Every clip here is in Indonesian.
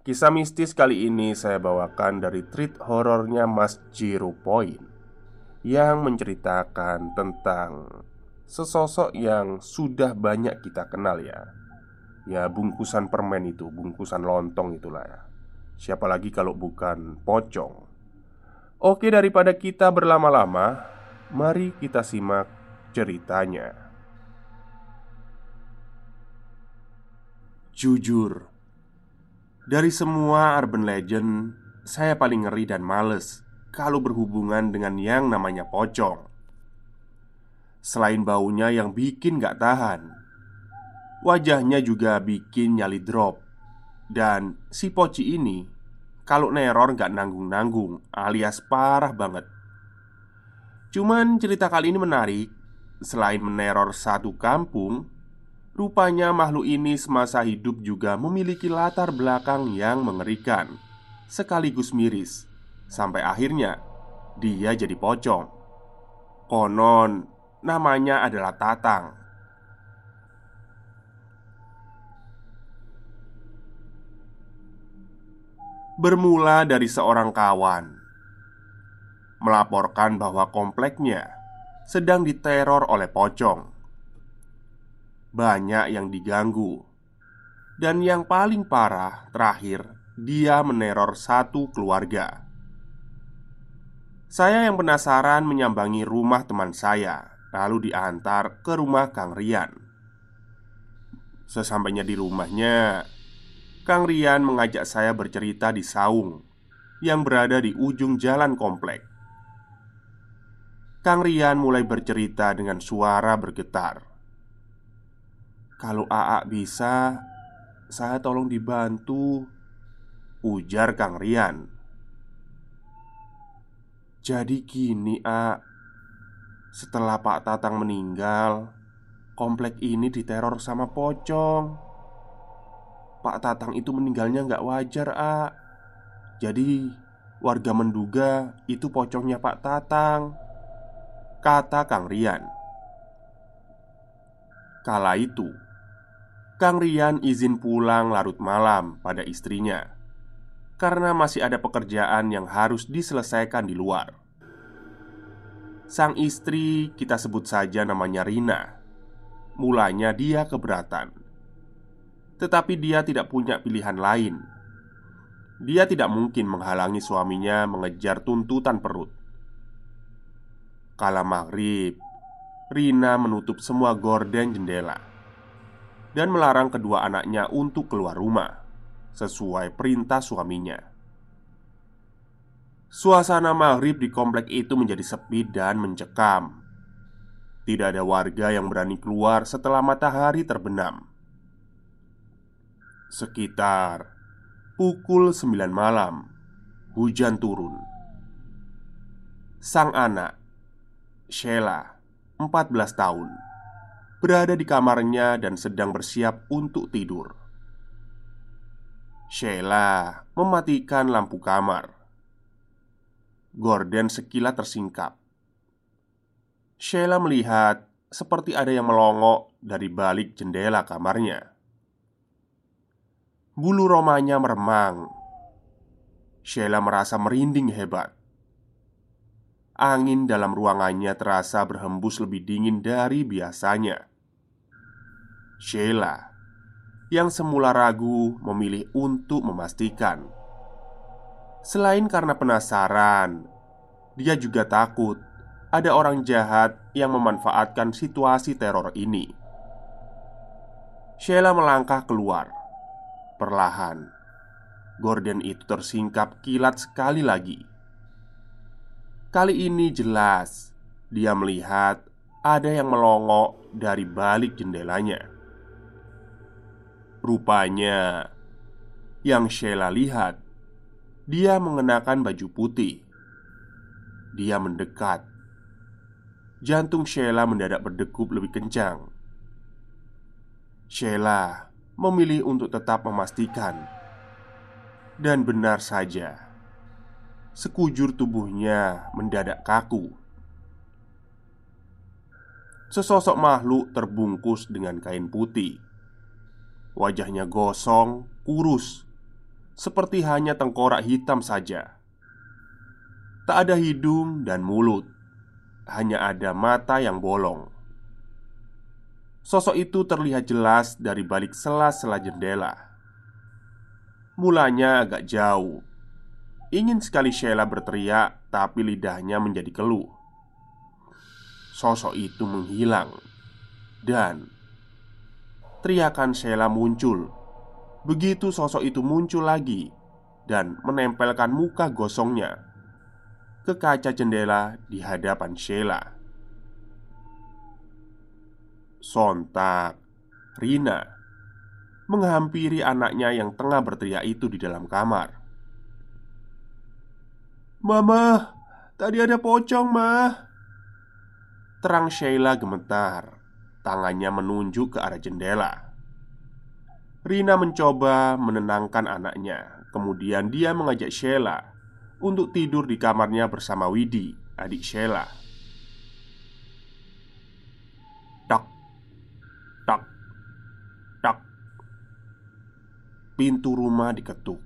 Kisah mistis kali ini saya bawakan dari treat horornya Mas Jiro Point Yang menceritakan tentang Sesosok yang sudah banyak kita kenal ya. Ya bungkusan permen itu, bungkusan lontong itulah ya. Siapa lagi kalau bukan pocong? Oke daripada kita berlama-lama Mari kita simak ceritanya. Jujur dari semua urban legend, saya paling ngeri dan males kalau berhubungan dengan yang namanya pocong. Selain baunya yang bikin gak tahan, wajahnya juga bikin nyali drop. Dan si poci ini, kalau neror gak nanggung-nanggung alias parah banget. Cuman cerita kali ini menarik. Selain meneror satu kampung, Rupanya makhluk ini semasa hidup juga memiliki latar belakang yang mengerikan Sekaligus miris. Sampai akhirnya dia jadi pocong. Konon namanya adalah Tatang. Bermula dari seorang kawan. Melaporkan bahwa kompleknya sedang diteror oleh pocong banyak yang diganggu. Dan yang paling parah terakhir, dia meneror satu keluarga. Saya yang penasaran menyambangi rumah teman saya, lalu diantar ke rumah Kang Rian. Sesampainya di rumahnya, Kang Rian mengajak saya bercerita di saung yang berada di ujung jalan komplek. Kang Rian mulai bercerita dengan suara bergetar. Kalau AA bisa, saya tolong dibantu Ujar Kang Rian. Jadi gini A. Setelah Pak Tatang meninggal Komplek ini diteror sama pocong. Pak Tatang itu meninggalnya nggak wajar A. Jadi warga menduga itu pocongnya Pak Tatang Kata Kang Rian. Kala itu Kang Rian izin pulang larut malam pada istrinya karena masih ada pekerjaan yang harus diselesaikan di luar. Sang istri, kita sebut saja namanya Rina. Mulanya dia keberatan, tetapi dia tidak punya pilihan lain. Dia tidak mungkin menghalangi suaminya mengejar tuntutan perut. Kala maghrib, Rina menutup semua gorden jendela dan melarang kedua anaknya untuk keluar rumah sesuai perintah suaminya. Suasana maghrib di komplek itu menjadi sepi dan mencekam. Tidak ada warga yang berani keluar setelah matahari terbenam. Sekitar pukul 9 malam, hujan turun. Sang anak, Sheila, 14 tahun Berada di kamarnya dan sedang bersiap untuk tidur. Sheila mematikan lampu kamar. Gordon sekilas tersingkap. Sheila melihat seperti ada yang melongok dari balik jendela kamarnya. Bulu romanya meremang. Sheila merasa merinding hebat Angin dalam ruangannya terasa berhembus lebih dingin dari biasanya. Sheila yang semula ragu memilih untuk memastikan. Selain karena penasaran, dia juga takut ada orang jahat yang memanfaatkan situasi teror ini. Sheila melangkah keluar perlahan. Gordon itu tersingkap kilat sekali lagi. Kali ini jelas dia melihat ada yang melongok dari balik jendelanya. Rupanya, yang Sheila lihat, dia mengenakan baju putih. Dia mendekat. Jantung Sheila mendadak berdegup lebih kencang. Sheila memilih untuk tetap memastikan, dan benar saja sekujur tubuhnya mendadak kaku. Sesosok makhluk terbungkus dengan kain putih. Wajahnya gosong, kurus, seperti hanya tengkorak hitam saja. Tak ada hidung dan mulut, hanya ada mata yang bolong. Sosok itu terlihat jelas dari balik sela-sela jendela. Mulanya agak jauh, Ingin sekali Sheila berteriak, tapi lidahnya menjadi keluh. Sosok itu menghilang, dan teriakan Sheila muncul. Begitu sosok itu muncul lagi dan menempelkan muka gosongnya ke kaca jendela di hadapan Sheila. Sontak, Rina menghampiri anaknya yang tengah berteriak itu di dalam kamar. Mama, tadi ada pocong, Ma. Terang Sheila gemetar. Tangannya menunjuk ke arah jendela. Rina mencoba menenangkan anaknya. Kemudian dia mengajak Sheila untuk tidur di kamarnya bersama Widi, adik Sheila. Tak, tak, tak. Pintu rumah diketuk.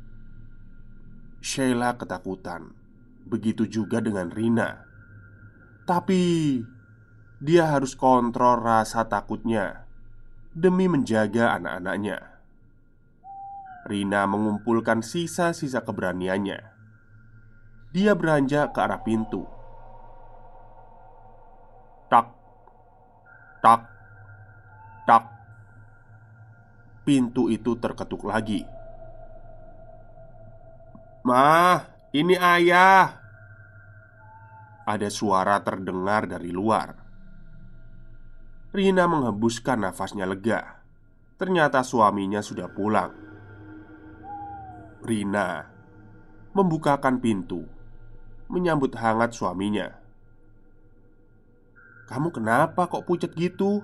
Sheila ketakutan Begitu juga dengan Rina. Tapi Dia harus kontrol rasa takutnya Demi menjaga anak-anaknya. Rina mengumpulkan sisa-sisa keberaniannya. Dia beranjak ke arah pintu. Tak Tak Tak. Pintu itu terketuk lagi. Mah ini ayah. Ada suara terdengar dari luar. Rina menghembuskan nafasnya lega. Ternyata suaminya sudah pulang. Rina Membukakan pintu Menyambut hangat suaminya. Kamu kenapa kok pucat gitu?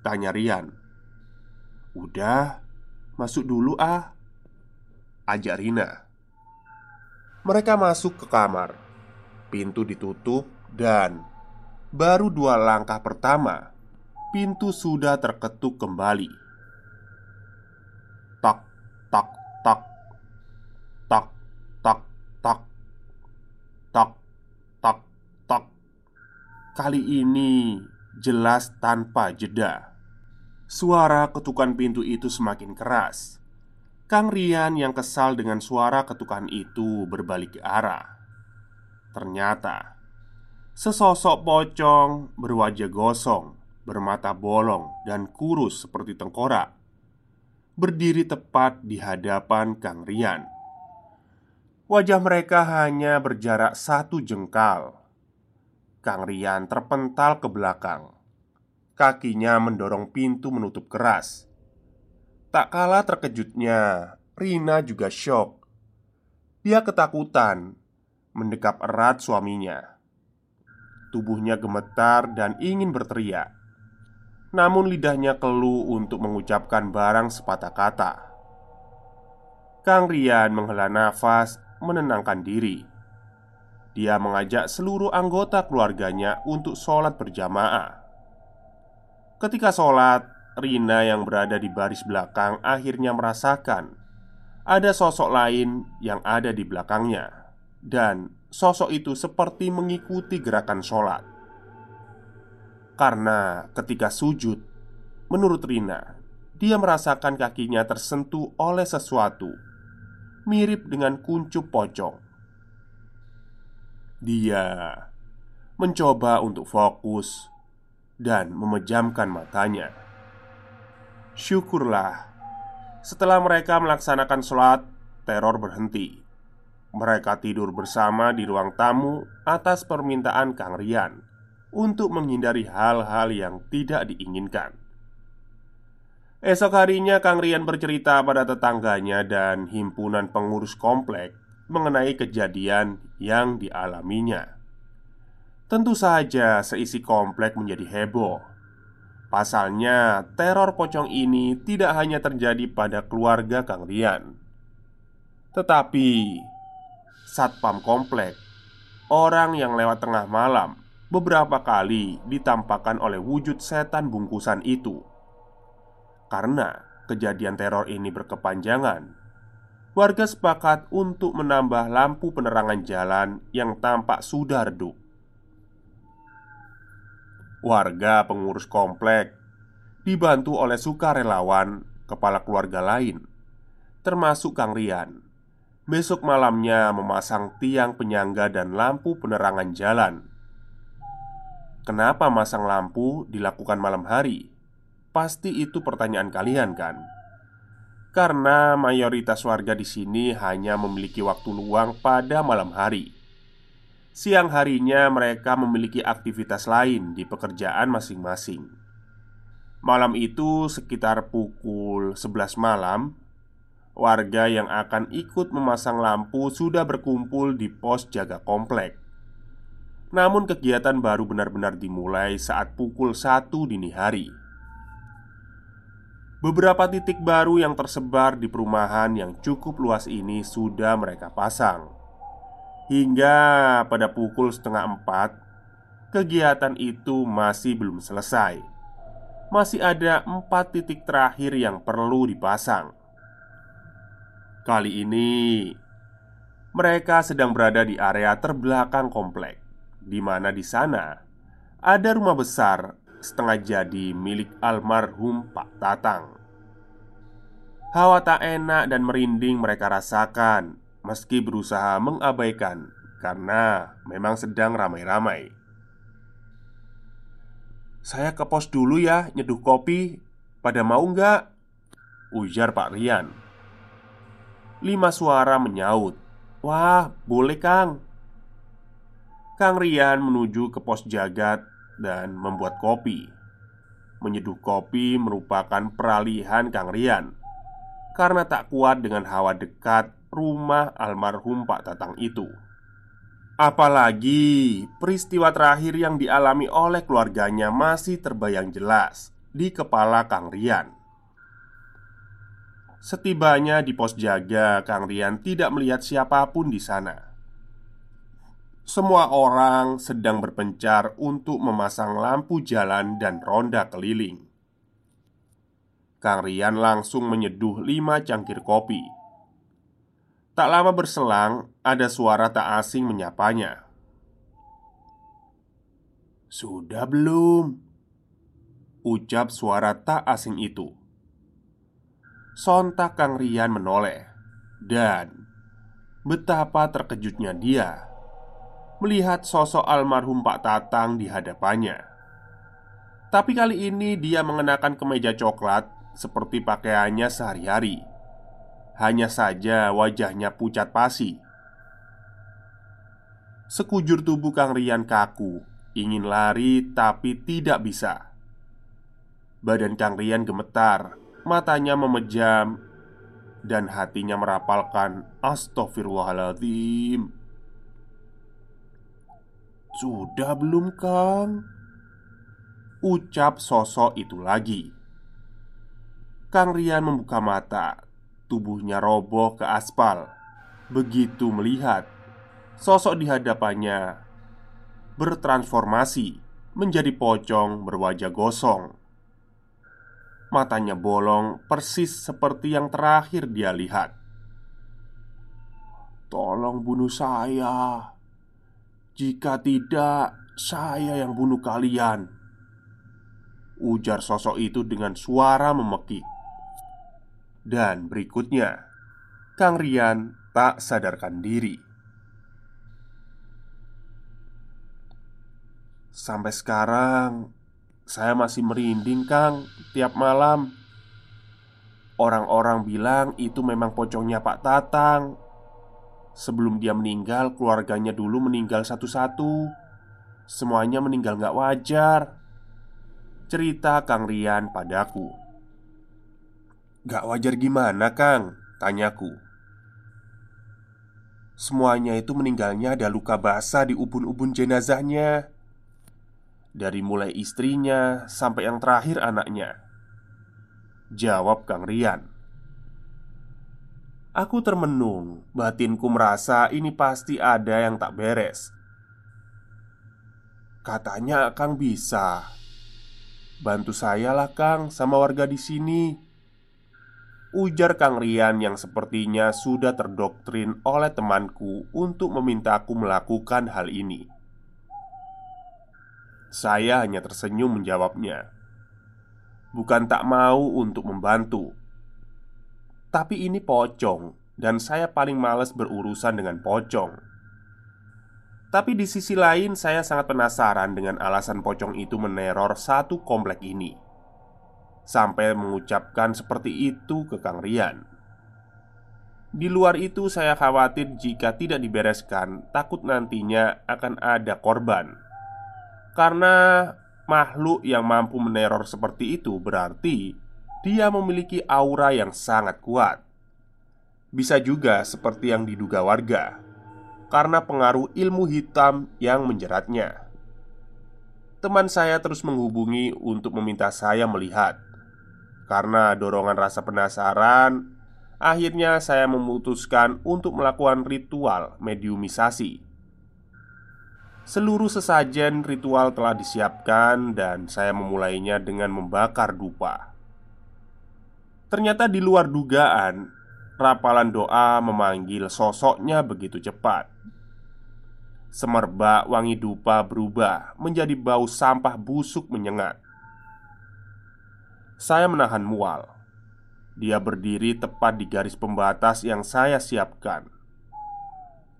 Tanya Rian. Udah Masuk dulu ah Ajak Rina mereka masuk ke kamar. Pintu ditutup dan baru dua langkah pertama, pintu sudah terketuk kembali. Tak, tak, tak, tak, tak, tak, tak, tak, tak. Kali ini jelas tanpa jeda. Suara ketukan pintu itu semakin keras Kang Rian yang kesal dengan suara ketukan itu berbalik arah. Ternyata Sesosok pocong berwajah gosong, bermata bolong, dan kurus seperti tengkorak berdiri tepat di hadapan Kang Rian. Wajah mereka hanya berjarak satu jengkal. Kang Rian terpental ke belakang. Kakinya mendorong pintu menutup keras. Tak kalah terkejutnya, Rina juga shock. Dia ketakutan mendekap erat suaminya. Tubuhnya gemetar dan ingin berteriak Namun lidahnya keluh untuk mengucapkan barang sepatah kata Kang Rian menghela nafas menenangkan diri Dia mengajak seluruh anggota keluarganya untuk sholat berjamaah Ketika sholat, Rina yang berada di baris belakang akhirnya merasakan Ada sosok lain yang ada di belakangnya Dan sosok itu seperti mengikuti gerakan sholat. Karena ketika sujud, menurut Rina, dia merasakan kakinya tersentuh oleh sesuatu mirip dengan kuncup pocong. Dia mencoba untuk fokus dan memejamkan matanya. Syukurlah, setelah mereka melaksanakan sholat, teror berhenti. Mereka tidur bersama di ruang tamu atas permintaan Kang Rian untuk menghindari hal-hal yang tidak diinginkan. Esok harinya Kang Rian bercerita pada tetangganya dan himpunan pengurus komplek mengenai kejadian yang dialaminya. Tentu saja seisi komplek menjadi heboh. Pasalnya, teror pocong ini tidak hanya terjadi pada keluarga Kang Rian, tetapi satpam komplek, orang yang lewat tengah malam beberapa kali ditampakkan oleh wujud setan bungkusan itu. Karena kejadian teror ini berkepanjangan, warga sepakat untuk menambah lampu penerangan jalan yang tampak sudah redup. Warga pengurus komplek dibantu oleh sukarelawan kepala keluarga lain, termasuk Kang Rian Besok malamnya memasang tiang penyangga dan lampu penerangan jalan. Kenapa masang lampu dilakukan malam hari? Pasti itu pertanyaan kalian, kan? Karena mayoritas warga di sini hanya memiliki waktu luang pada malam hari. Siang harinya mereka memiliki aktivitas lain di pekerjaan masing-masing. Malam itu sekitar pukul 11 malam Warga yang akan ikut memasang lampu sudah berkumpul di pos jaga komplek. Namun kegiatan baru benar-benar dimulai saat pukul 1 dini hari. Beberapa titik baru yang tersebar di perumahan yang cukup luas ini sudah mereka pasang. Hingga pada pukul setengah empat, kegiatan itu masih belum selesai. Masih ada empat titik terakhir yang perlu dipasang. Kali ini mereka sedang berada di area terbelakang komplek, di mana di sana ada rumah besar setengah jadi milik almarhum Pak Tatang. Hawa tak enak dan merinding mereka rasakan meski berusaha mengabaikan karena memang sedang ramai-ramai. Saya ke pos dulu ya, nyeduh kopi. Pada mau nggak? Ujar Pak Rian Lima suara menyaut Wah, boleh Kang Kang Rian menuju ke pos jagat dan membuat kopi Menyeduh kopi merupakan peralihan Kang Rian Karena tak kuat dengan hawa dekat rumah almarhum Pak Tatang itu Apalagi peristiwa terakhir yang dialami oleh keluarganya masih terbayang jelas di kepala Kang Rian. Setibanya di pos jaga, Kang Rian tidak melihat siapa pun di sana. Semua orang sedang berpencar untuk memasang lampu jalan dan ronda keliling. Kang Rian langsung menyeduh lima cangkir kopi. Tak lama berselang, ada suara tak asing menyapanya. "Sudah belum?" ucap suara tak asing itu. Sontak Kang Rian menoleh Dan Betapa terkejutnya dia melihat sosok almarhum Pak Tatang di hadapannya. Tapi kali ini dia mengenakan kemeja coklat seperti pakaiannya sehari-hari. Hanya saja wajahnya pucat pasi. Sekujur tubuh Kang Rian kaku, ingin lari tapi tidak bisa. Badan Kang Rian gemetar, matanya memejam, dan hatinya merapalkan Astaghfirullahaladzim Sudah belum Kang? Ucap sosok itu lagi Kang Rian membuka mata Tubuhnya roboh ke aspal Begitu melihat Sosok di hadapannya bertransformasi menjadi pocong berwajah gosong. Matanya bolong persis seperti yang terakhir dia lihat. "Tolong bunuh saya. Jika tidak, saya yang bunuh kalian." Ujar sosok itu dengan suara memekik. Dan berikutnya, Kang Rian tak sadarkan diri. Sampai sekarang Saya masih merinding Kang Tiap malam. Orang-orang bilang itu memang pocongnya Pak Tatang. Sebelum dia meninggal Keluarganya dulu meninggal satu-satu. Semuanya meninggal gak wajar. Cerita Kang Rian padaku Gak wajar gimana Kang? Tanyaku Semuanya itu meninggalnya ada luka basah di ubun-ubun jenazahnya. Dari mulai istrinya sampai yang terakhir anaknya. Jawab Kang Rian. Aku termenung. Batinku merasa ini pasti ada yang tak beres. Katanya Kang bisa. Bantu saya lah Kang sama warga di sini Ujar Kang Rian yang sepertinya sudah terdoktrin oleh temanku untuk memintaku melakukan hal ini saya hanya tersenyum menjawabnya. Bukan tak mau untuk membantu, tapi ini pocong, dan saya paling males berurusan dengan pocong. Tapi di sisi lain, saya sangat penasaran dengan alasan pocong itu meneror satu komplek ini, sampai mengucapkan seperti itu ke Kang Rian. Di luar itu, saya khawatir jika tidak dibereskan, takut nantinya akan ada korban karena makhluk yang mampu meneror seperti itu berarti dia memiliki aura yang sangat kuat. Bisa juga seperti yang diduga warga, karena pengaruh ilmu hitam yang menjeratnya. Teman saya terus menghubungi untuk meminta saya melihat. Karena dorongan rasa penasaran, akhirnya saya memutuskan untuk melakukan ritual mediumisasi. Seluruh sesajen ritual telah disiapkan, dan saya memulainya dengan membakar dupa. Ternyata, di luar dugaan, rapalan doa memanggil sosoknya begitu cepat. Semerbak wangi dupa berubah menjadi bau sampah busuk menyengat. Saya menahan mual. Dia berdiri tepat di garis pembatas yang saya siapkan.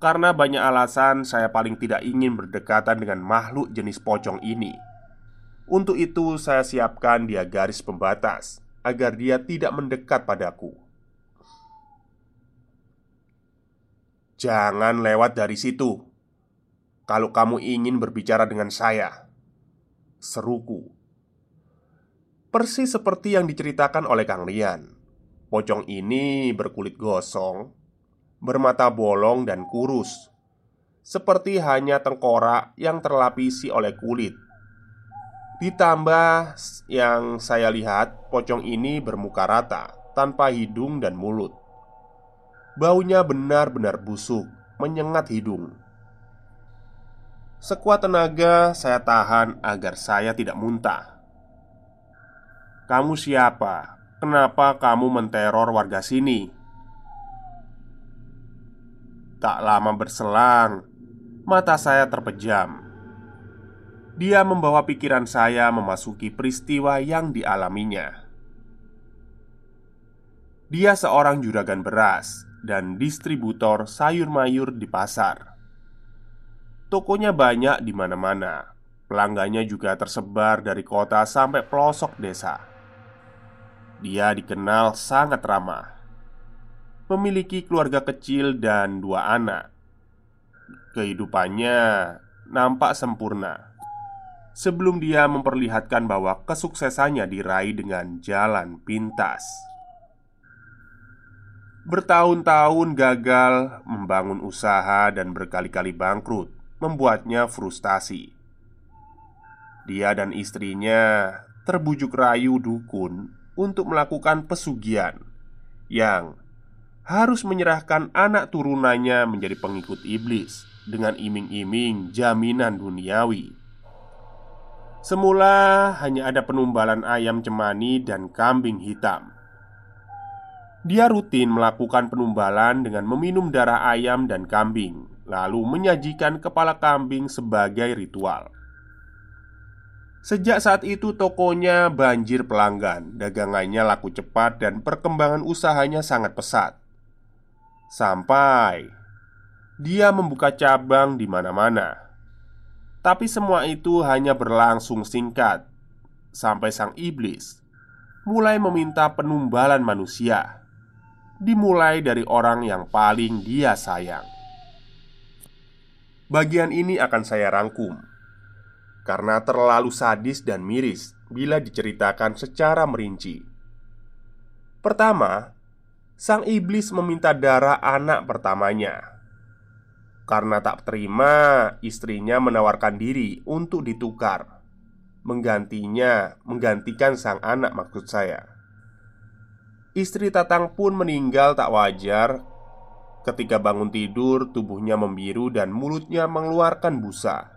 Karena banyak alasan, saya paling tidak ingin berdekatan dengan makhluk jenis pocong ini. Untuk itu, saya siapkan dia garis pembatas agar dia tidak mendekat padaku. Jangan lewat dari situ. Kalau kamu ingin berbicara dengan saya, seruku. Persis seperti yang diceritakan oleh Kang Rian. Pocong ini berkulit gosong bermata bolong dan kurus, seperti hanya tengkorak yang terlapisi oleh kulit. Ditambah yang saya lihat, pocong ini bermuka rata, tanpa hidung dan mulut. Baunya benar-benar busuk, menyengat hidung. Sekuat tenaga, saya tahan agar saya tidak muntah. "Kamu siapa? Kenapa kamu menteror warga sini?" Tak lama berselang, mata saya terpejam. Dia membawa pikiran saya memasuki peristiwa yang dialaminya. Dia seorang juragan beras dan distributor sayur mayur di pasar. Tokonya banyak di mana-mana. Pelanggannya juga tersebar dari kota sampai pelosok desa. Dia dikenal sangat ramah. Memiliki keluarga kecil dan dua anak. Kehidupannya nampak sempurna sebelum dia memperlihatkan bahwa kesuksesannya diraih dengan jalan pintas. Bertahun-tahun gagal membangun usaha dan berkali-kali bangkrut membuatnya frustasi. Dia dan istrinya terbujuk rayu dukun untuk melakukan pesugihan yang harus menyerahkan anak turunannya menjadi pengikut iblis dengan iming-iming jaminan duniawi. Semula hanya ada penumbalan ayam cemani dan kambing hitam. Dia rutin melakukan penumbalan dengan meminum darah ayam dan kambing, lalu menyajikan kepala kambing sebagai ritual. Sejak saat itu, tokonya banjir pelanggan, dagangannya laku cepat, dan perkembangan usahanya sangat pesat. Sampai dia membuka cabang di mana-mana. Tapi semua itu hanya berlangsung singkat Sampai sang iblis Mulai meminta penumbalan manusia Dimulai dari orang yang paling dia sayang. Bagian ini akan saya rangkum Karena terlalu sadis dan miris Bila diceritakan secara merinci. Pertama Sang iblis meminta darah anak pertamanya. Karena tak terima, istrinya menawarkan diri untuk ditukar Menggantinya, menggantikan sang anak maksud saya. Istri Tatang pun meninggal tak wajar Ketika bangun tidur, tubuhnya membiru dan mulutnya mengeluarkan busa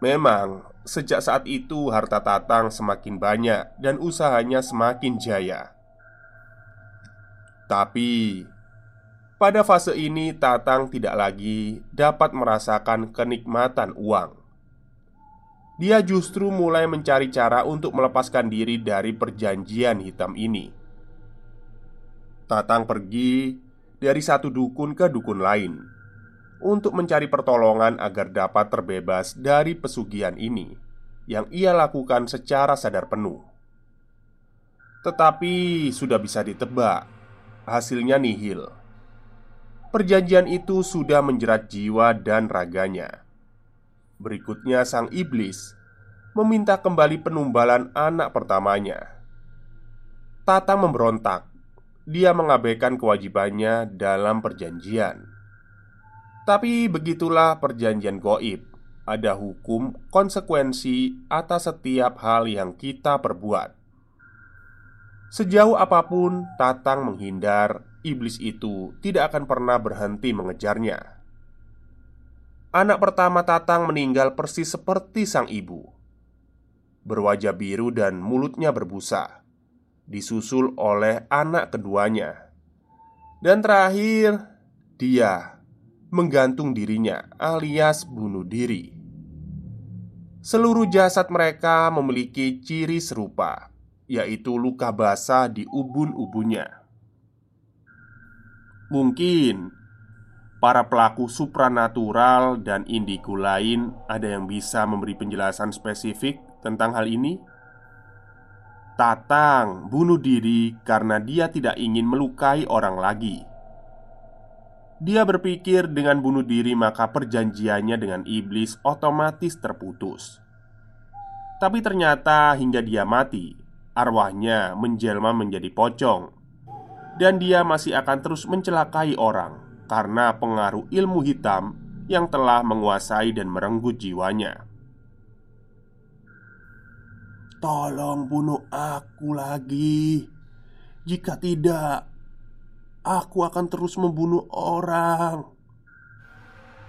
Memang, sejak saat itu harta Tatang semakin banyak dan usahanya semakin jaya Tapi pada fase ini, Tatang tidak lagi dapat merasakan kenikmatan uang. Dia justru mulai mencari cara untuk melepaskan diri dari perjanjian hitam ini. Tatang pergi dari satu dukun ke dukun lain untuk mencari pertolongan agar dapat terbebas dari pesugihan ini yang ia lakukan secara sadar penuh. Tetapi sudah bisa ditebak, hasilnya nihil Perjanjian itu sudah menjerat jiwa dan raganya. Berikutnya, sang iblis meminta kembali penumbalan anak pertamanya. Tata memberontak. Dia mengabaikan kewajibannya dalam perjanjian. Tapi begitulah perjanjian goib. Ada hukum konsekuensi atas setiap hal yang kita perbuat. Sejauh apa pun Tatang menghindar iblis itu tidak akan pernah berhenti mengejarnya. Anak pertama Tatang meninggal persis seperti sang ibu, berwajah biru dan mulutnya berbusa, disusul oleh anak keduanya, dan terakhir dia menggantung dirinya, alias bunuh diri. Seluruh jasad mereka memiliki ciri serupa, yaitu luka basah di ubun-ubunnya. Mungkin para pelaku supranatural dan indigo lain ada yang bisa memberi penjelasan spesifik tentang hal ini. Tatang bunuh diri karena dia tidak ingin melukai orang lagi. Dia berpikir dengan bunuh diri maka perjanjiannya dengan iblis otomatis terputus. Tapi ternyata hingga dia mati, arwahnya menjelma menjadi pocong dan dia masih akan terus mencelakai orang karena pengaruh ilmu hitam yang telah menguasai dan merenggut jiwanya. Tolong bunuh aku lagi. Jika tidak, aku akan terus membunuh orang.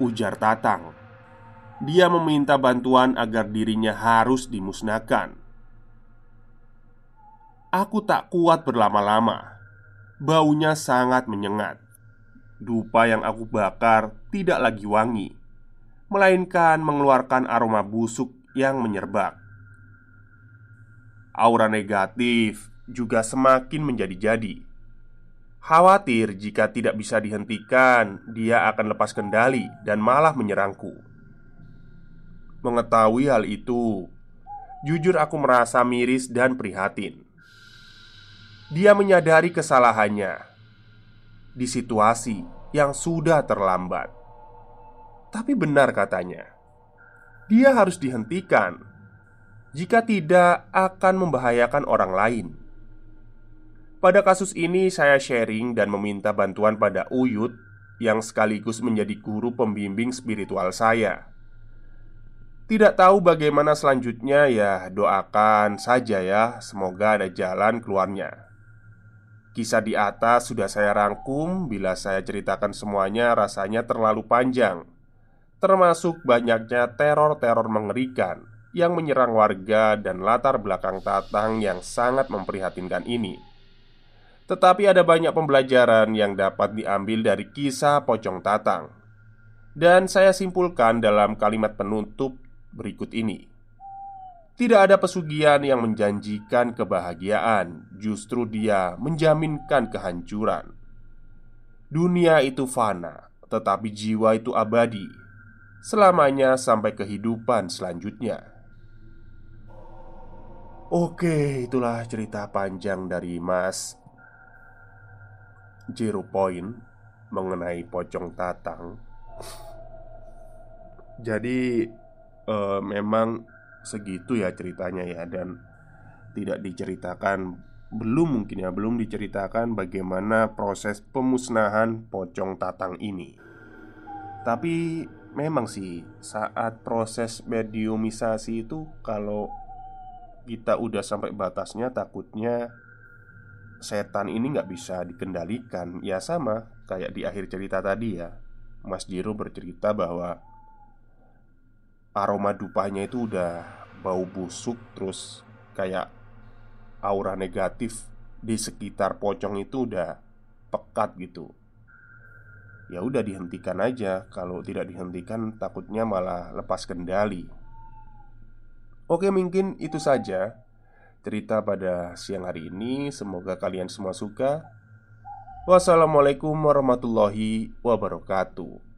Ujar Tatang. Dia meminta bantuan agar dirinya harus dimusnahkan. Aku tak kuat berlama-lama Baunya sangat menyengat. Dupa yang aku bakar tidak lagi wangi, melainkan mengeluarkan aroma busuk yang menyerbak. Aura negatif juga semakin menjadi-jadi. Khawatir jika tidak bisa dihentikan, dia akan lepas kendali dan malah menyerangku. Mengetahui hal itu, jujur aku merasa miris dan prihatin. Dia menyadari kesalahannya di situasi yang sudah terlambat. Tapi benar katanya, dia harus dihentikan. Jika tidak, akan membahayakan orang lain. Pada kasus ini, saya sharing dan meminta bantuan pada Uyut yang sekaligus menjadi guru pembimbing spiritual saya. Tidak tahu bagaimana selanjutnya ya doakan saja ya. Semoga ada jalan keluarnya. Kisah di atas sudah saya rangkum. Bila saya ceritakan semuanya rasanya terlalu panjang. Termasuk banyaknya teror-teror mengerikan Yang menyerang warga dan latar belakang Tatang yang sangat memprihatinkan ini Tetapi ada banyak pembelajaran yang dapat diambil dari kisah Pocong Tatang Dan saya simpulkan dalam kalimat penutup berikut ini. Tidak ada pesugihan yang menjanjikan kebahagiaan, justru dia menjaminkan kehancuran. Dunia itu fana, tetapi jiwa itu abadi, selamanya sampai kehidupan selanjutnya. Oke, itulah cerita panjang dari Mas Zero Point mengenai pocong tatang. Jadi uh, memang segitu ya ceritanya ya dan tidak diceritakan belum mungkin ya belum diceritakan bagaimana proses pemusnahan pocong tatang ini. Tapi memang sih saat proses mediumisasi itu kalau kita udah sampai batasnya takutnya setan ini nggak bisa dikendalikan ya sama kayak di akhir cerita tadi ya Mas Jiro bercerita bahwa aroma dupanya itu udah bau busuk terus kayak aura negatif di sekitar pocong itu udah pekat gitu. Ya udah dihentikan aja. Kalau tidak dihentikan takutnya malah lepas kendali. Oke, mungkin itu saja cerita pada siang hari ini. Semoga kalian semua suka. Wassalamualaikum warahmatullahi wabarakatuh.